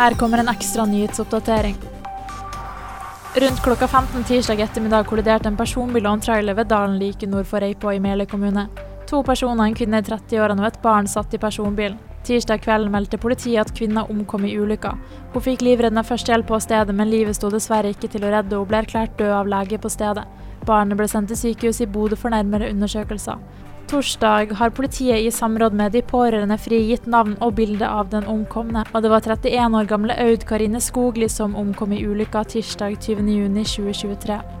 Her kommer en ekstra nyhetsoppdatering. Rundt klokka 15 tirsdag ettermiddag kolliderte en personbil og en trailer ved Dalen like nord for Reipå i Mele kommune. To personer, en kvinne i 30-årene og et barn, satt i personbilen. Tirsdag kveld meldte politiet at kvinna omkom i ulykka. Hun fikk livreddende førstehjelp på stedet, men livet sto dessverre ikke til å redde, og ble erklært død av lege på stedet. Barnet ble sendt til sykehus i Bodø for nærmere undersøkelser. Torsdag har politiet i samråd med de pårørende frigitt navn og bilde av den omkomne, og det var 31 år gamle Aud Karine Skogli som omkom i ulykka tirsdag 20.6.2023.